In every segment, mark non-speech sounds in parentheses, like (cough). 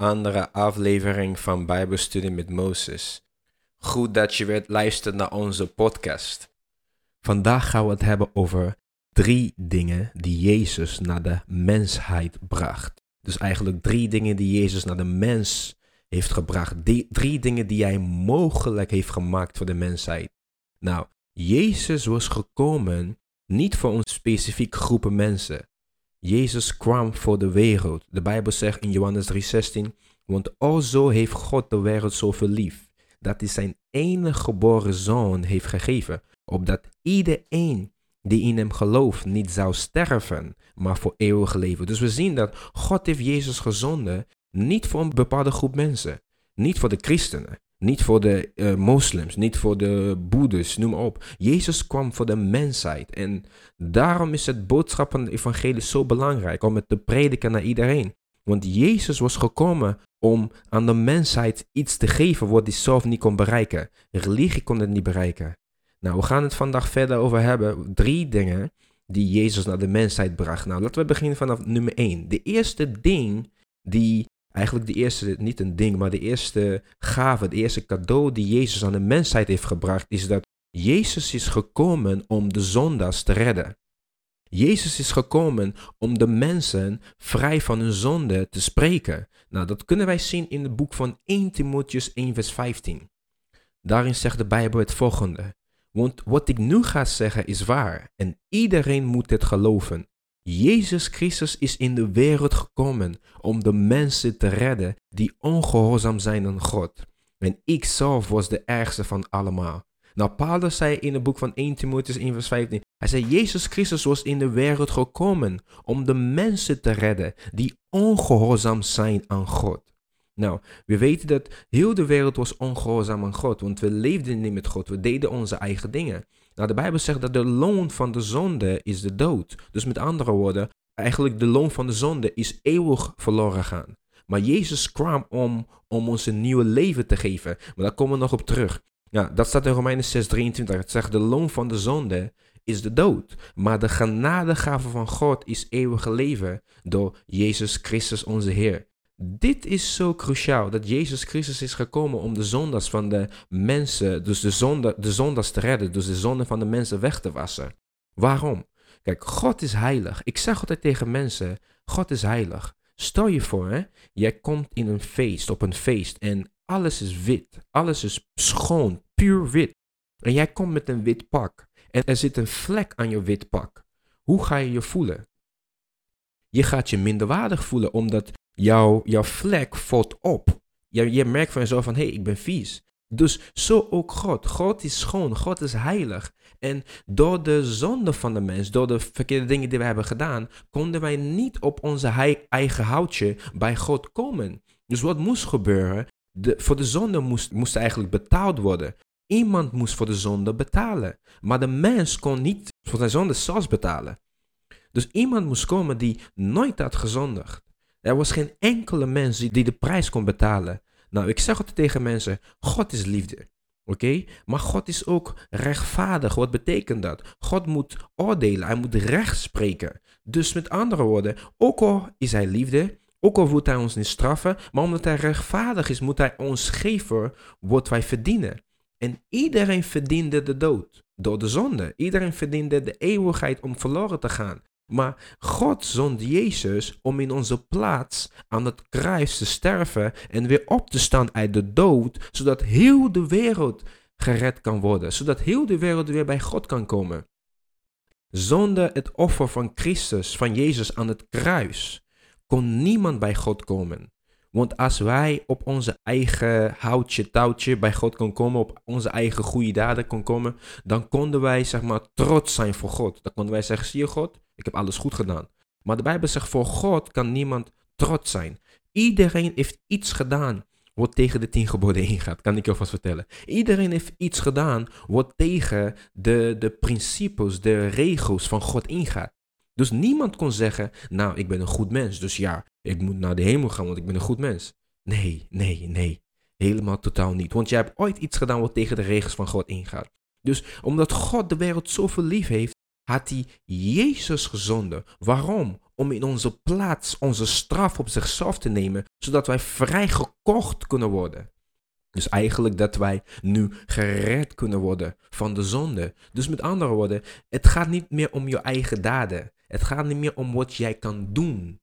andere aflevering van Bijbelstudie met Mozes. Goed dat je weer luistert naar onze podcast. Vandaag gaan we het hebben over drie dingen die Jezus naar de mensheid bracht. Dus eigenlijk drie dingen die Jezus naar de mens heeft gebracht. Drie dingen die hij mogelijk heeft gemaakt voor de mensheid. Nou, Jezus was gekomen niet voor een specifiek groepen mensen. Jezus kwam voor de wereld. De Bijbel zegt in Johannes 3:16, want alzo heeft God de wereld zoveel lief, dat hij zijn enige geboren zoon heeft gegeven, opdat iedereen die in hem gelooft niet zou sterven, maar voor eeuwig leven. Dus we zien dat God heeft Jezus gezonden, niet voor een bepaalde groep mensen, niet voor de christenen, niet voor de uh, moslims, niet voor de boeddhis, noem maar op. Jezus kwam voor de mensheid. En daarom is het boodschap van het evangelie zo belangrijk om het te prediken naar iedereen. Want Jezus was gekomen om aan de mensheid iets te geven wat hij zelf niet kon bereiken. Religie kon het niet bereiken. Nou, we gaan het vandaag verder over hebben. Drie dingen die Jezus naar de mensheid bracht. Nou, laten we beginnen vanaf nummer één. De eerste ding die eigenlijk de eerste, niet een ding, maar de eerste gave, de eerste cadeau die Jezus aan de mensheid heeft gebracht, is dat Jezus is gekomen om de zondaars te redden. Jezus is gekomen om de mensen vrij van hun zonde te spreken. Nou, dat kunnen wij zien in het boek van 1 Timotheus 1 vers 15. Daarin zegt de Bijbel het volgende. Want wat ik nu ga zeggen is waar en iedereen moet het geloven. Jezus Christus is in de wereld gekomen om de mensen te redden die ongehoorzaam zijn aan God. En ik zelf was de ergste van allemaal. Nou, Paulus zei in het boek van 1 Timotheus 1 vers 15, hij zei, Jezus Christus was in de wereld gekomen om de mensen te redden die ongehoorzaam zijn aan God. Nou, we weten dat heel de wereld was ongehoorzaam aan God, want we leefden niet met God, we deden onze eigen dingen. Nou, de Bijbel zegt dat de loon van de zonde is de dood. Dus met andere woorden, eigenlijk de loon van de zonde is eeuwig verloren gaan. Maar Jezus kwam om, om ons een nieuw leven te geven. Maar daar komen we nog op terug. Ja, dat staat in Romeinen 6:23. Het zegt de loon van de zonde is de dood. Maar de genadegave van God is eeuwige leven door Jezus Christus onze Heer. Dit is zo cruciaal dat Jezus Christus is gekomen om de zondas van de mensen, dus de, zonde, de zondas te redden, dus de zonde van de mensen weg te wassen. Waarom? Kijk, God is heilig. Ik zeg altijd tegen mensen, God is heilig. Stel je voor, hè, jij komt in een feest, op een feest en alles is wit. Alles is schoon, puur wit. En jij komt met een wit pak en er zit een vlek aan je wit pak. Hoe ga je je voelen? Je gaat je minderwaardig voelen omdat jouw, jouw vlek valt op. Je, je merkt van jezelf van, hé, hey, ik ben vies. Dus zo ook God. God is schoon, God is heilig. En door de zonde van de mens, door de verkeerde dingen die we hebben gedaan, konden wij niet op onze eigen houtje bij God komen. Dus wat moest gebeuren? De, voor de zonde moest, moest eigenlijk betaald worden. Iemand moest voor de zonde betalen. Maar de mens kon niet voor zijn zonde zelfs betalen. Dus iemand moest komen die nooit had gezondigd. Er was geen enkele mens die de prijs kon betalen. Nou, ik zeg het tegen mensen: God is liefde. Oké? Maar God is ook rechtvaardig. Wat betekent dat? God moet oordelen, hij moet recht spreken. Dus met andere woorden, ook al is hij liefde, ook al wil hij ons niet straffen, maar omdat hij rechtvaardig is, moet hij ons geven wat wij verdienen. En iedereen verdiende de dood door de zonde. Iedereen verdiende de eeuwigheid om verloren te gaan. Maar God zond Jezus om in onze plaats aan het kruis te sterven en weer op te staan uit de dood, zodat heel de wereld gered kan worden, zodat heel de wereld weer bij God kan komen. Zonder het offer van Christus, van Jezus aan het kruis, kon niemand bij God komen. Want als wij op onze eigen houtje, touwtje bij God kon komen, op onze eigen goede daden kon komen, dan konden wij zeg maar trots zijn voor God. Dan konden wij zeggen, zie je God, ik heb alles goed gedaan. Maar de Bijbel zegt, voor God kan niemand trots zijn. Iedereen heeft iets gedaan wat tegen de tien geboden ingaat, kan ik je alvast vertellen. Iedereen heeft iets gedaan wat tegen de, de principes, de regels van God ingaat. Dus niemand kon zeggen, nou, ik ben een goed mens, dus ja, ik moet naar de hemel gaan, want ik ben een goed mens. Nee, nee, nee. Helemaal totaal niet. Want jij hebt ooit iets gedaan wat tegen de regels van God ingaat. Dus omdat God de wereld zoveel lief heeft, had hij Jezus gezonden. Waarom? om in onze plaats onze straf op zichzelf te nemen, zodat wij vrijgekocht kunnen worden. Dus eigenlijk dat wij nu gered kunnen worden van de zonde. Dus met andere woorden, het gaat niet meer om je eigen daden. Het gaat niet meer om wat jij kan doen.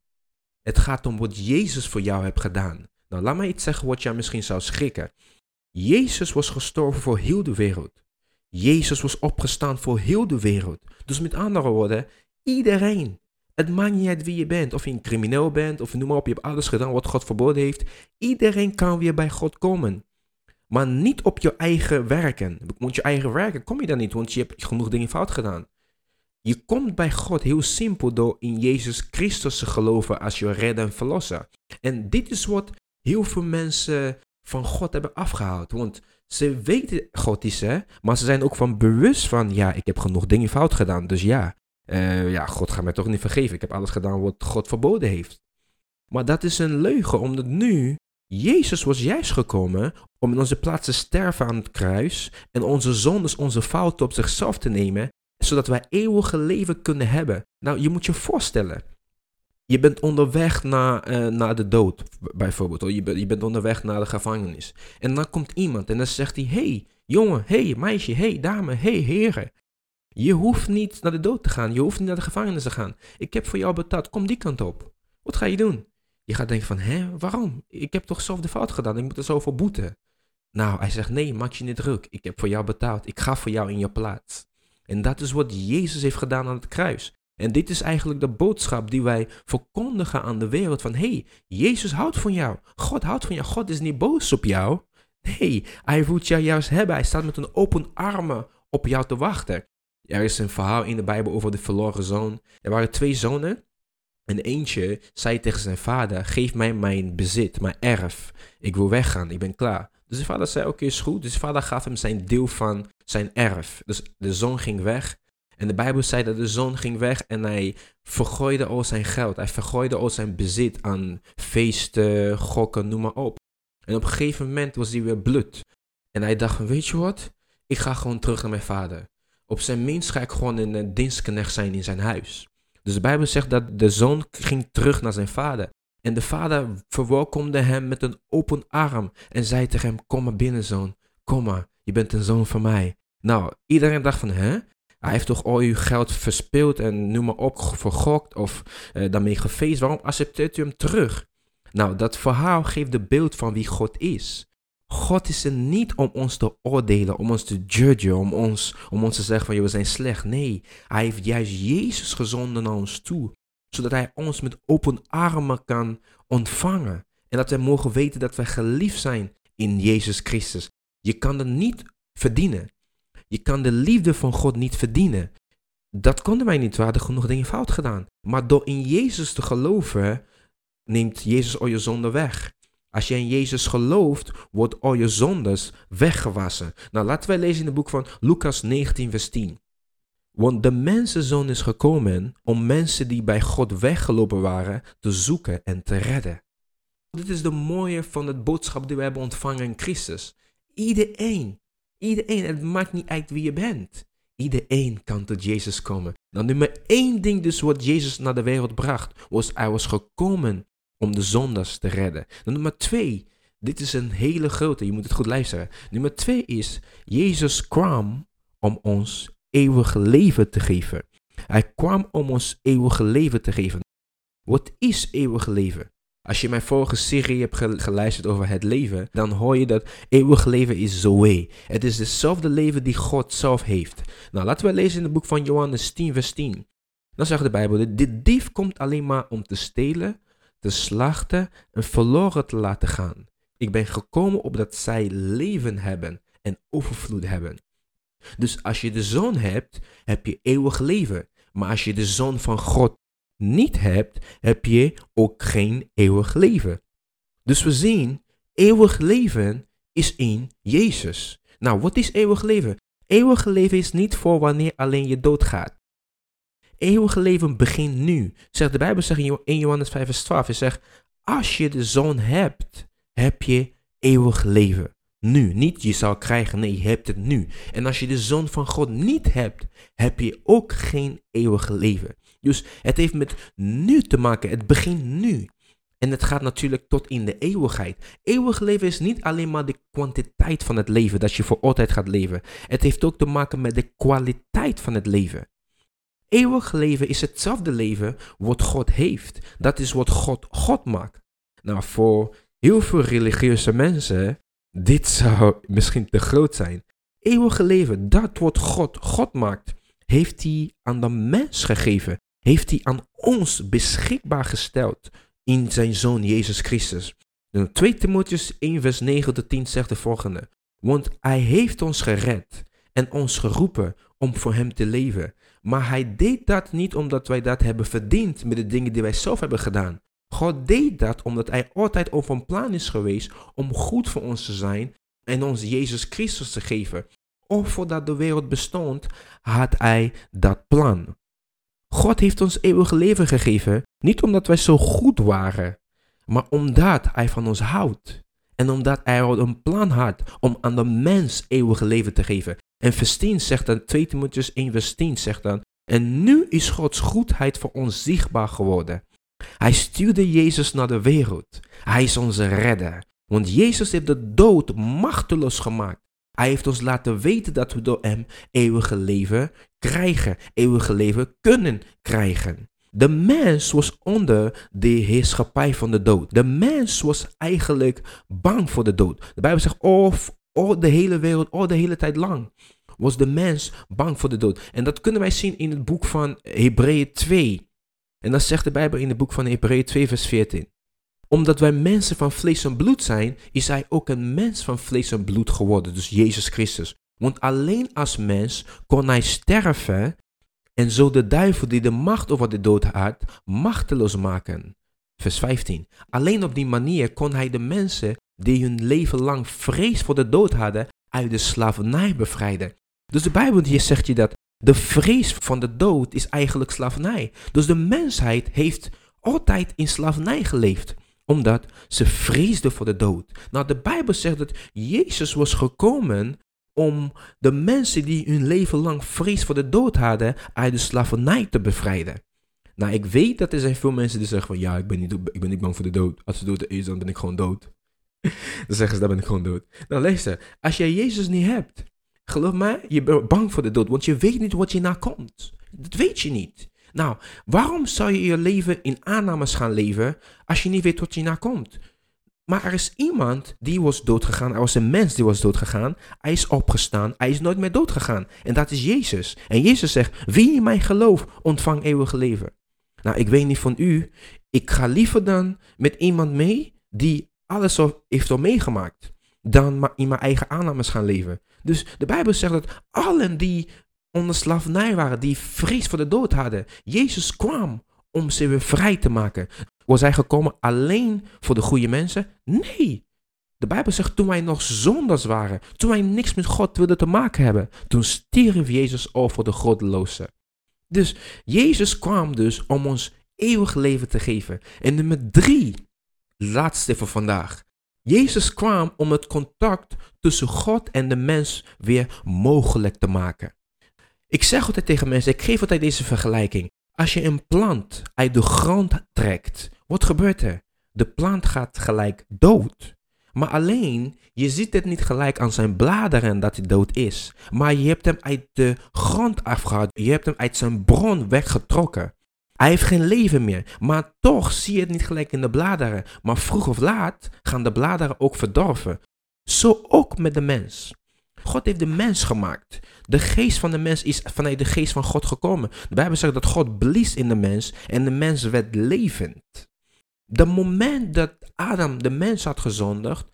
Het gaat om wat Jezus voor jou heeft gedaan. Nou, laat mij iets zeggen wat jij misschien zou schrikken. Jezus was gestorven voor heel de wereld. Jezus was opgestaan voor heel de wereld. Dus met andere woorden, iedereen. Het maakt niet uit wie je bent. Of je een crimineel bent, of noem maar op, je hebt alles gedaan wat God verboden heeft. Iedereen kan weer bij God komen. Maar niet op je eigen werken. Want je eigen werken kom je dan niet, want je hebt genoeg dingen fout gedaan. Je komt bij God heel simpel door in Jezus Christus te geloven als je redder en verlosser. En dit is wat heel veel mensen van God hebben afgehaald. Want ze weten God is hè, maar ze zijn ook van bewust van, ja, ik heb genoeg dingen fout gedaan. Dus ja, uh, ja, God gaat mij toch niet vergeven. Ik heb alles gedaan wat God verboden heeft. Maar dat is een leugen, omdat nu Jezus was juist gekomen om in onze plaats te sterven aan het kruis en onze zondes, onze fouten op zichzelf te nemen, zodat wij eeuwige leven kunnen hebben. Nou, je moet je voorstellen, je bent onderweg naar, uh, naar de dood, bijvoorbeeld. Je, je bent onderweg naar de gevangenis. En dan komt iemand en dan zegt hij, hey, jongen, hey, meisje, hey, dame, hey, heren. Je hoeft niet naar de dood te gaan, je hoeft niet naar de gevangenis te gaan. Ik heb voor jou betaald, kom die kant op. Wat ga je doen? Je gaat denken van, hè, waarom? Ik heb toch de fout gedaan, ik moet er zoveel boeten. Nou, hij zegt, nee, maak je niet druk. Ik heb voor jou betaald. Ik ga voor jou in je plaats. En dat is wat Jezus heeft gedaan aan het kruis. En dit is eigenlijk de boodschap die wij verkondigen aan de wereld van, hey, Jezus houdt van jou. God houdt van jou. God is niet boos op jou. Nee, hij wil jou juist hebben. Hij staat met een open armen op jou te wachten. Er is een verhaal in de Bijbel over de verloren zoon. Er waren twee zonen. En eentje zei tegen zijn vader: Geef mij mijn bezit, mijn erf. Ik wil weggaan, ik ben klaar. Dus de vader zei: Oké, is goed. Dus de vader gaf hem zijn deel van zijn erf. Dus de zoon ging weg. En de Bijbel zei dat de zoon ging weg en hij vergooide al zijn geld. Hij vergooide al zijn bezit aan feesten, gokken, noem maar op. En op een gegeven moment was hij weer blut. En hij dacht: Weet je wat? Ik ga gewoon terug naar mijn vader. Op zijn minst ga ik gewoon een dienstknecht zijn in zijn huis. Dus de Bijbel zegt dat de zoon ging terug naar zijn vader. En de vader verwelkomde hem met een open arm en zei tegen hem, kom maar binnen zoon, kom maar, je bent een zoon van mij. Nou, iedereen dacht van, hè? Hij heeft toch al uw geld verspeeld en noem maar op, vergokt of uh, daarmee gefeest. Waarom accepteert u hem terug? Nou, dat verhaal geeft de beeld van wie God is. God is er niet om ons te oordelen, om ons te judgen, om ons, om ons te zeggen van we zijn slecht. Nee, hij heeft juist Jezus gezonden naar ons toe, zodat hij ons met open armen kan ontvangen. En dat wij mogen weten dat wij geliefd zijn in Jezus Christus. Je kan het niet verdienen. Je kan de liefde van God niet verdienen. Dat konden wij niet, we hadden genoeg dingen fout gedaan. Maar door in Jezus te geloven, neemt Jezus al je zonde weg. Als je in Jezus gelooft, wordt al je zondes weggewassen. Nou, laten wij lezen in het boek van Lucas 19, vers 10. Want de mensenzoon is gekomen om mensen die bij God weggelopen waren te zoeken en te redden. Dit is de mooie van het boodschap die we hebben ontvangen in Christus. Iedereen, iedereen, het maakt niet uit wie je bent. Iedereen kan tot Jezus komen. Nou, nummer één ding dus wat Jezus naar de wereld bracht, was hij was gekomen om de zondags te redden. Dan nummer twee, dit is een hele grote, je moet het goed luisteren. Nummer twee is, Jezus kwam om ons eeuwig leven te geven. Hij kwam om ons eeuwig leven te geven. Wat is eeuwig leven? Als je mijn vorige serie hebt geluisterd over het leven, dan hoor je dat eeuwig leven is Zoe. Het is hetzelfde leven die God zelf heeft. Nou, laten we lezen in het boek van Johannes 10, vers 10. Dan zegt de Bijbel, de dief komt alleen maar om te stelen, te slachten en verloren te laten gaan. Ik ben gekomen opdat zij leven hebben en overvloed hebben. Dus als je de zoon hebt, heb je eeuwig leven. Maar als je de zoon van God niet hebt, heb je ook geen eeuwig leven. Dus we zien, eeuwig leven is in Jezus. Nou, wat is eeuwig leven? Eeuwig leven is niet voor wanneer alleen je doodgaat eeuwige leven begint nu. Zegt de Bijbel zegt in Johannes 5 vers 12. Hij zegt, als je de zoon hebt, heb je eeuwig leven. Nu, niet je zal krijgen, nee, je hebt het nu. En als je de zoon van God niet hebt, heb je ook geen eeuwige leven. Dus het heeft met nu te maken. Het begint nu. En het gaat natuurlijk tot in de eeuwigheid. Eeuwig leven is niet alleen maar de kwantiteit van het leven, dat je voor altijd gaat leven. Het heeft ook te maken met de kwaliteit van het leven. Eeuwig leven is hetzelfde leven wat God heeft. Dat is wat God God maakt. Nou, voor heel veel religieuze mensen, dit zou misschien te groot zijn. Eeuwige leven, dat wat God God maakt, heeft hij aan de mens gegeven. Heeft hij aan ons beschikbaar gesteld in zijn Zoon Jezus Christus. 2 Timotheus 1 vers 9 tot 10 zegt de volgende. Want hij heeft ons gered en ons geroepen om voor hem te leven. Maar hij deed dat niet omdat wij dat hebben verdiend met de dingen die wij zelf hebben gedaan. God deed dat omdat hij altijd over een plan is geweest om goed voor ons te zijn en ons Jezus Christus te geven. Of voordat de wereld bestond, had hij dat plan. God heeft ons eeuwig leven gegeven, niet omdat wij zo goed waren, maar omdat Hij van ons houdt. En omdat Hij een plan had om aan de mens eeuwig leven te geven. En vers 10 zegt dan, 2 Timotheus 1 vers 10 zegt dan, en nu is Gods goedheid voor ons zichtbaar geworden. Hij stuurde Jezus naar de wereld. Hij is onze redder. Want Jezus heeft de dood machteloos gemaakt. Hij heeft ons laten weten dat we door hem eeuwige leven krijgen, eeuwige leven kunnen krijgen. De mens was onder de heerschappij van de dood. De mens was eigenlijk bang voor de dood. De Bijbel zegt, of oh, oh, de hele wereld, oh, de hele tijd lang was de mens bang voor de dood. En dat kunnen wij zien in het boek van Hebreeën 2. En dan zegt de Bijbel in het boek van Hebreeën 2, vers 14 omdat wij mensen van vlees en bloed zijn, is hij ook een mens van vlees en bloed geworden, dus Jezus Christus. Want alleen als mens kon hij sterven en zo de duivel die de macht over de dood had, machteloos maken. Vers 15. Alleen op die manier kon hij de mensen die hun leven lang vrees voor de dood hadden, uit de slavernij bevrijden. Dus de Bijbel hier zegt je dat de vrees van de dood is eigenlijk slavernij. Dus de mensheid heeft altijd in slavernij geleefd omdat ze vreesden voor de dood. Nou, de Bijbel zegt dat Jezus was gekomen om de mensen die hun leven lang vrees voor de dood hadden, uit de slavernij te bevrijden. Nou, ik weet dat er zijn veel mensen die zeggen van ja, ik ben niet, ik ben niet bang voor de dood. Als de dood is, dan ben ik gewoon dood. (laughs) dan zeggen ze, dan ben ik gewoon dood. Nou, luister, als jij Jezus niet hebt, geloof mij, je bent bang voor de dood, want je weet niet wat je na komt. Dat weet je niet. Nou, waarom zou je je leven in aannames gaan leven als je niet weet wat je na komt? Maar er is iemand die was doodgegaan. Er was een mens die was doodgegaan. Hij is opgestaan. Hij is nooit meer doodgegaan. En dat is Jezus. En Jezus zegt, wie in mij gelooft, ontvang eeuwige leven. Nou, ik weet niet van u. Ik ga liever dan met iemand mee die alles heeft al meegemaakt. Dan in mijn eigen aannames gaan leven. Dus de Bijbel zegt dat allen die onder slavernij waren, die vrees voor de dood hadden. Jezus kwam om ze weer vrij te maken. Was hij gekomen alleen voor de goede mensen? Nee. De Bijbel zegt, toen wij nog zondags waren, toen wij niks met God wilden te maken hebben, toen stierf Jezus over de goddeloze. Dus Jezus kwam dus om ons eeuwig leven te geven. En nummer drie, laatste voor vandaag. Jezus kwam om het contact tussen God en de mens weer mogelijk te maken. Ik zeg altijd tegen mensen, ik geef altijd deze vergelijking. Als je een plant uit de grond trekt, wat gebeurt er? De plant gaat gelijk dood. Maar alleen, je ziet het niet gelijk aan zijn bladeren dat hij dood is. Maar je hebt hem uit de grond afgehaald. Je hebt hem uit zijn bron weggetrokken. Hij heeft geen leven meer. Maar toch zie je het niet gelijk in de bladeren. Maar vroeg of laat gaan de bladeren ook verdorven. Zo ook met de mens. God heeft de mens gemaakt. De geest van de mens is vanuit de geest van God gekomen. De Bijbel zegt dat God blies in de mens en de mens werd levend. De moment dat Adam de mens had gezondigd,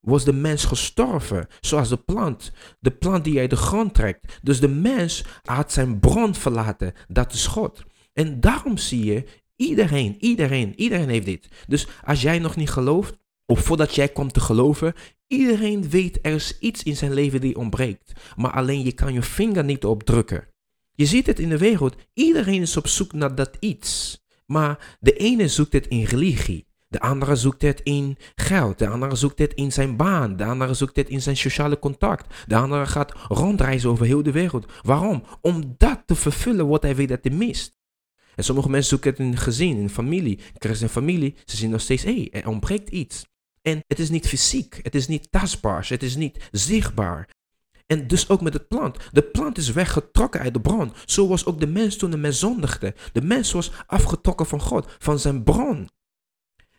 was de mens gestorven, zoals de plant. De plant die uit de grond trekt. Dus de mens had zijn bron verlaten, dat is God. En daarom zie je, iedereen, iedereen, iedereen heeft dit. Dus als jij nog niet gelooft, of voordat jij komt te geloven, iedereen weet er is iets in zijn leven die ontbreekt. Maar alleen je kan je vinger niet op drukken. Je ziet het in de wereld, iedereen is op zoek naar dat iets. Maar de ene zoekt het in religie. De andere zoekt het in geld. De andere zoekt het in zijn baan. De andere zoekt het in zijn sociale contact. De andere gaat rondreizen over heel de wereld. Waarom? Om dat te vervullen wat hij weet dat hij mist. En sommige mensen zoeken het in gezin, in familie. Christen en familie, ze zien nog steeds, hé, hey, er ontbreekt iets. En het is niet fysiek, het is niet tastbaar, het is niet zichtbaar. En dus ook met het plant. De plant is weggetrokken uit de bron. Zo was ook de mens toen de mens zondigde. De mens was afgetrokken van God, van zijn bron.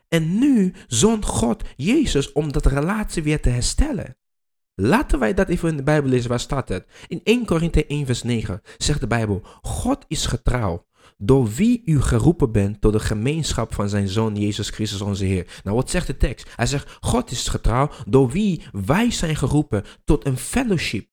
En nu zond God Jezus om dat relatie weer te herstellen. Laten wij dat even in de Bijbel lezen. Waar staat het? In 1 Korinthe 1 vers 9 zegt de Bijbel. God is getrouw. Door wie u geroepen bent tot de gemeenschap van zijn Zoon Jezus Christus onze Heer. Nou, wat zegt de tekst? Hij zegt, God is getrouw door wie wij zijn geroepen tot een fellowship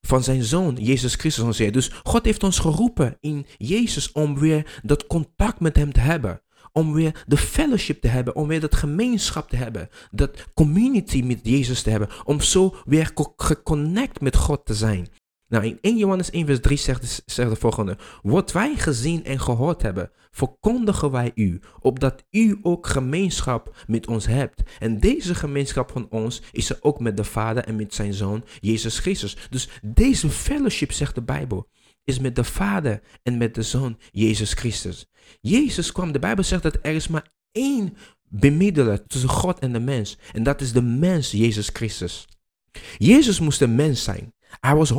van zijn Zoon Jezus Christus onze Heer. Dus God heeft ons geroepen in Jezus om weer dat contact met hem te hebben om weer de fellowship te hebben, om weer dat gemeenschap te hebben, dat community met Jezus te hebben, om zo weer geconnect met God te zijn. Nou, in 1 Johannes 1 vers 3 zegt, de volgende, wat wij gezien en gehoord hebben, verkondigen wij u, opdat u ook gemeenschap met ons hebt. En deze gemeenschap van ons is er ook met de Vader en met zijn Zoon, Jezus Christus. Dus deze fellowship, zegt de Bijbel, is met de Vader en met de Zoon, Jezus Christus. Jezus kwam, de Bijbel zegt dat er is maar één bemiddelaar tussen God en de mens. En dat is de mens, Jezus Christus. Jezus moest een mens zijn. Hij was 100%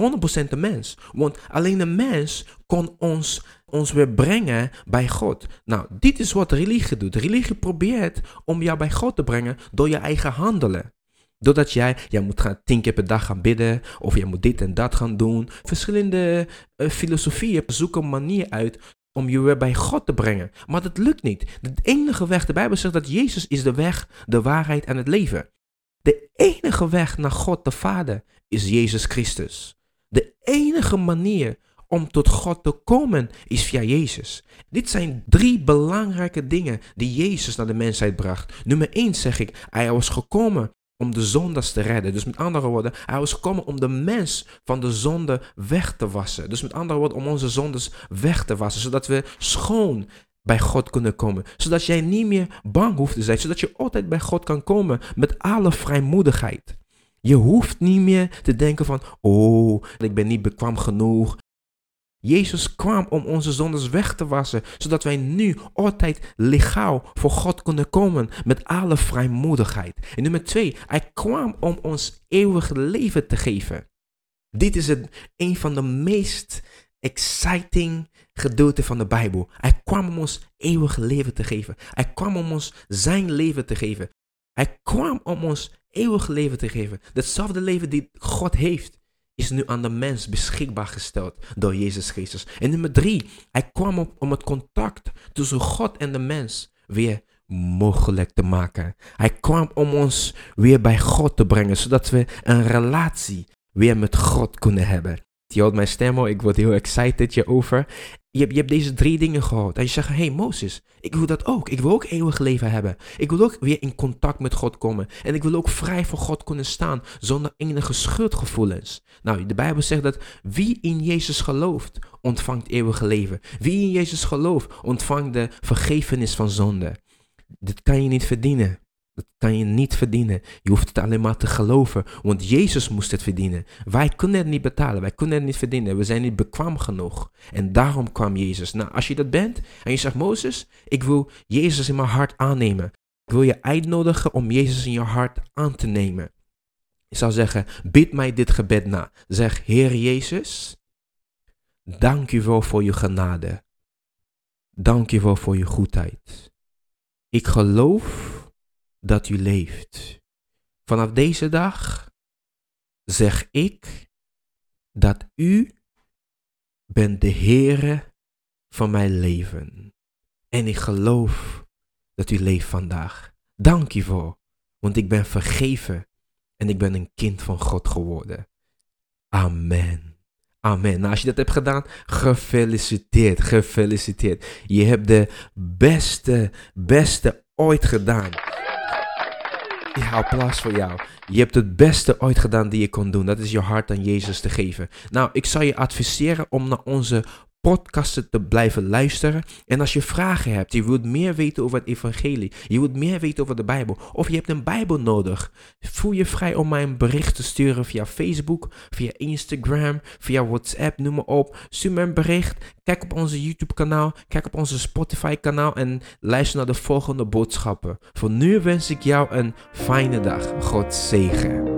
een mens. Want alleen een mens kon ons, ons weer brengen bij God. Nou, dit is wat religie doet. Religie probeert om jou bij God te brengen door je eigen handelen. Doordat jij, jij moet gaan tien keer per dag gaan bidden, of jij moet dit en dat gaan doen. Verschillende uh, filosofieën zoeken een manier uit om je weer bij God te brengen. Maar dat lukt niet. De enige weg, de Bijbel zegt dat Jezus is de weg, de waarheid en het leven. De enige weg naar God de Vader is Jezus Christus. De enige manier om tot God te komen is via Jezus. Dit zijn drie belangrijke dingen die Jezus naar de mensheid bracht. Nummer één zeg ik, hij was gekomen om de zondes te redden. Dus met andere woorden, hij was gekomen om de mens van de zonde weg te wassen. Dus met andere woorden, om onze zondes weg te wassen, zodat we schoon bij God kunnen komen. Zodat jij niet meer bang hoeft te zijn, zodat je altijd bij God kan komen met alle vrijmoedigheid. Je hoeft niet meer te denken van, oh, ik ben niet bekwaam genoeg. Jezus kwam om onze zondes weg te wassen, zodat wij nu altijd legaal voor God kunnen komen met alle vrijmoedigheid. En nummer twee, hij kwam om ons eeuwig leven te geven. Dit is het, een van de meest exciting gedeelten van de Bijbel. Hij kwam om ons eeuwig leven te geven. Hij kwam om ons zijn leven te geven. Hij kwam om ons eeuwig leven te geven. Hetzelfde leven die God heeft is nu aan de mens beschikbaar gesteld door Jezus Christus. En nummer drie, hij kwam op om het contact tussen God en de mens weer mogelijk te maken. Hij kwam om ons weer bij God te brengen, zodat we een relatie weer met God kunnen hebben. Je hoort mijn stem ik word heel excited hierover. Je hebt, je hebt deze drie dingen gehoord. En je zegt, hey Mozes, ik wil dat ook. Ik wil ook eeuwig leven hebben. Ik wil ook weer in contact met God komen. En ik wil ook vrij voor God kunnen staan, zonder enige schuldgevoelens. Nou, de Bijbel zegt dat wie in Jezus gelooft, ontvangt eeuwig leven. Wie in Jezus gelooft, ontvangt de vergevenis van zonde. Dit kan je niet verdienen. Dat kan je niet verdienen. Je hoeft het alleen maar te geloven, want Jezus moest het verdienen. Wij kunnen het niet betalen, wij kunnen het niet verdienen. We zijn niet bekwaam genoeg. En daarom kwam Jezus. Nou, als je dat bent en je zegt, Mozes, ik wil Jezus in mijn hart aannemen. Ik wil je uitnodigen om Jezus in je hart aan te nemen. Ik zou zeggen, bid mij dit gebed na. Zeg, Heer Jezus, dank u wel voor je genade. Dank u wel voor je goedheid. Ik geloof dat u leeft. Vanaf deze dag zeg ik dat u bent de Heere van mijn leven. En ik geloof dat u leeft vandaag. Dank u voor, want ik ben vergeven en ik ben een kind van God geworden. Amen. Amen. Nou, als je dat hebt gedaan, gefeliciteerd, gefeliciteerd. Je hebt de beste, beste ooit gedaan. Ja, applaus voor jou. Je hebt het beste ooit gedaan die je kon doen. Dat is je hart aan Jezus te geven. Nou, ik zou je adviseren om naar onze podcasten te blijven luisteren. En als je vragen hebt, je wilt meer weten over het evangelie, je wilt meer weten over de Bijbel, of je hebt een Bijbel nodig, voel je vrij om mij een bericht te sturen via Facebook, via Instagram, via WhatsApp, noem maar op. Stuur me een bericht, kijk op onze YouTube kanaal, kijk op onze Spotify kanaal en luister naar de volgende boodschappen. Voor nu wens ik jou een fijne dag. God zegen.